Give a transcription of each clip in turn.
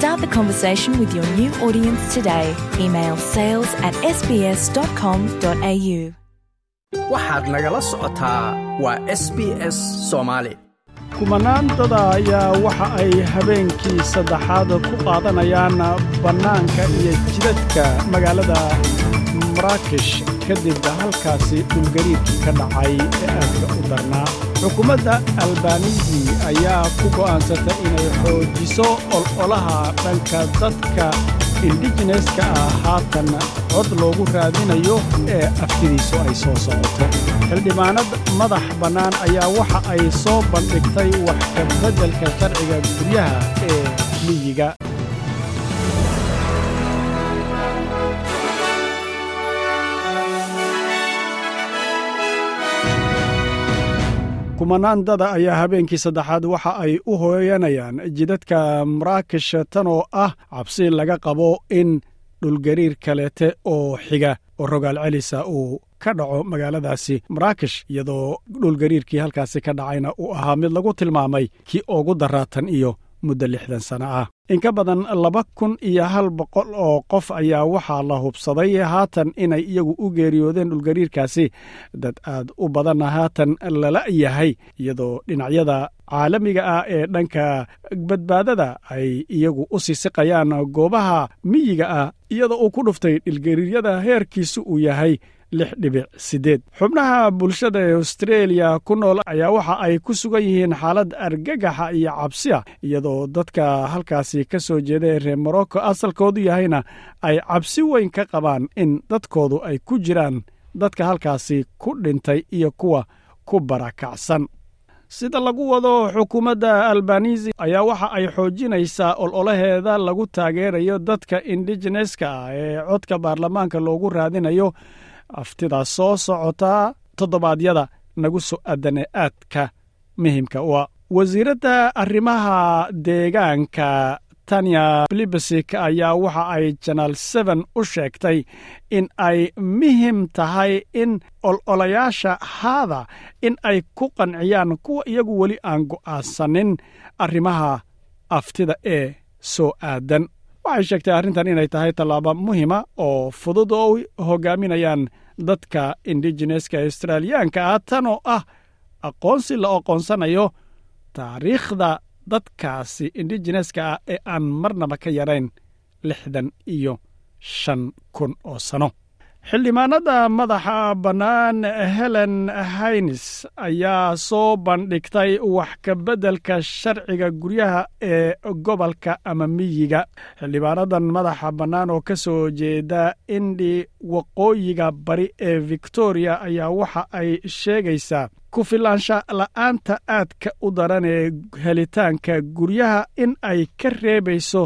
Start the conversation with your new audience today. Email sales at sbs.com.au. waxaad nagala socotaa waa s b s soomaali kumanaan dada ayaa waxa ay habeenkii saddexaad ku qaadanayaan bannaanka iyo jidadka magaalada maraakish kadib halkaasi dhulgariirkii ka dhacay ee aadka u darnaa. Xukuumadda albanisi ayaa ku go'aansatay inay xoojiso ololaha dhanka dadka indijineska ah. Haatan cod loogu raadinayo ee aftidiisu ay soo socoto xildhibaanad madax bannaan ayaa waxa ay soo bandhigtay wax ka beddelka sharciga guryaha ee miyiga kumanaan dada ayaa habeenkii saddexaad waxa ay u hooyanayaan jidadka maraakish tan oo ah cabsi laga qabo in dhulgariir kaleete oo xiga oo rogaal celisa uu ka dhaco magaaladaasi maraakish iyadoo dhulgariirkii halkaasi ka dhacayna uu ahaa mid lagu tilmaamay kii ugu daraatan iyo muddo lixdan sano ah in ka badan laba kun iyo hal boqol oo qof ayaa waxaa la hubsaday haatan inay iyagu u geeriyoodeen dhulgariirkaasi dad aad u badanna haatan lala yahay iyadoo dhinacyada caalamiga ah ee dhanka badbaadada ay iyagu u siisiqayaan goobaha miyiga ah iyadoo uu ku dhuftay dhilgariiryada heerkiisu uu yahay lix dhibic siddeed xubnaha bulshada ee austreeliya ku nool ayaa waxa ay ku sugan yihiin xaalad argagaxa iyo cabsi ah iyadoo dadka halkaasi ka soo jeeda ee reer morocco asalkoodu yahayna ay cabsi weyn ka qabaan in dadkoodu ay ku jiraan dadka halkaasi ku dhintay iyo kuwa ku barakacsan. Sida lagu wado xukuumadda albanisi ayaa waxa ay xoojinaysaa ololaheeda lagu taageerayo dadka indijineska ah ee codka baarlamaanka loogu raadinayo aftidaa soo socotaa toddobaadyada nagu soo addane aadka muhimka u ah. Wasiiradda arrimaha deegaanka tanya blibesik ayaa waxa ay janaal seben u sheegtay in ay muhiim tahay in ololayaasha haada in ay ku qanciyaan kuwa iyagu weli aan go'aansanin arrimaha aftida ee soo aadan waxay sheegtay arrintan inay tahay tallaabo muhima oo fudud oo hoggaaminayaan dadka indijineska australiyaanka. Ah tan oo ah aqoonsi la aqoonsanayo taariikhda dadkaasi indijineska ah ee aan marnaba ka yarayn lixdan iyo shan kun oo sano xildhibaanada madaxa bannaan helen haynes ayaa soo bandhigtay wax ka beddelka sharciga guryaha ee gobolka ama miyiga. Xildhibaanadan madaxa bannaan oo ka soo jeeda indi waqooyiga bari ee victoriya ayaa waxa ay sheegaysaa ku filaansha la'aanta aadka u daran ee helitaanka guryaha in ay ka reebayso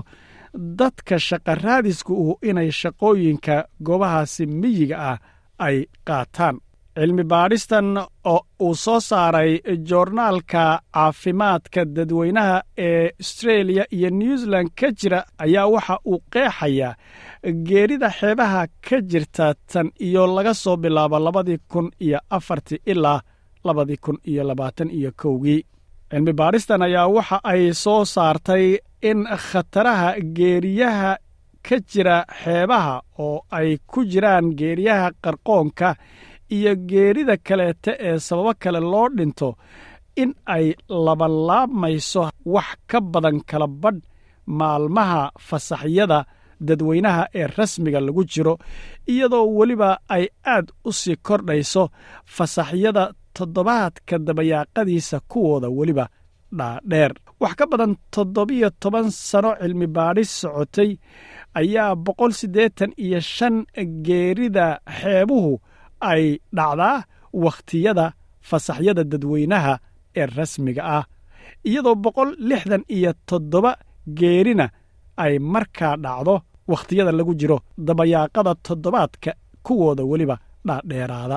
dadka shaqaraadisku uu inay shaqooyinka goobahaasi miyiga ah ay qaataan. Cilmi baadhistan oo uu soo saaray joornaalka caafimaadka dadweynaha ee astreeliya iyo new zealand ka jira ayaa waxa uu qeexayaa geerida xeebaha ka jirta tan iyo laga soo bilaabo labadii kun iyo afartii ilaa labadii kun iyo labaatan iyo kowgii cilmi baadhistan ayaa waxa ay soo saartay in khataraha geeriyaha ka jira xeebaha oo ay ku jiraan geeriyaha qarqoonka iyo geerida kaleete ee sababo kale loo dhinto in ay labalaabmayso wax ka badan kala badh maalmaha fasaxyada dadweynaha ee rasmiga lagu jiro iyadoo weliba ay aad u sii kordhayso fasaxyada toddobaadka dabayaaqadiisa kuwooda weliba dhaadheer. Wax ka badan toddobiyo toban sano cilmi baadhis socotay ayaa boqol siddeetan iyo shan geerida xeebuhu ay dhacdaa wakhtiyada fasaxyada dadweynaha ee rasmiga ah. Iyadoo boqol lixdan iyo toddoba geerina ay markaa dhacdo wakhtiyada lagu jiro dabayaaqada toddobaadka kuwooda weliba dhaadheeraada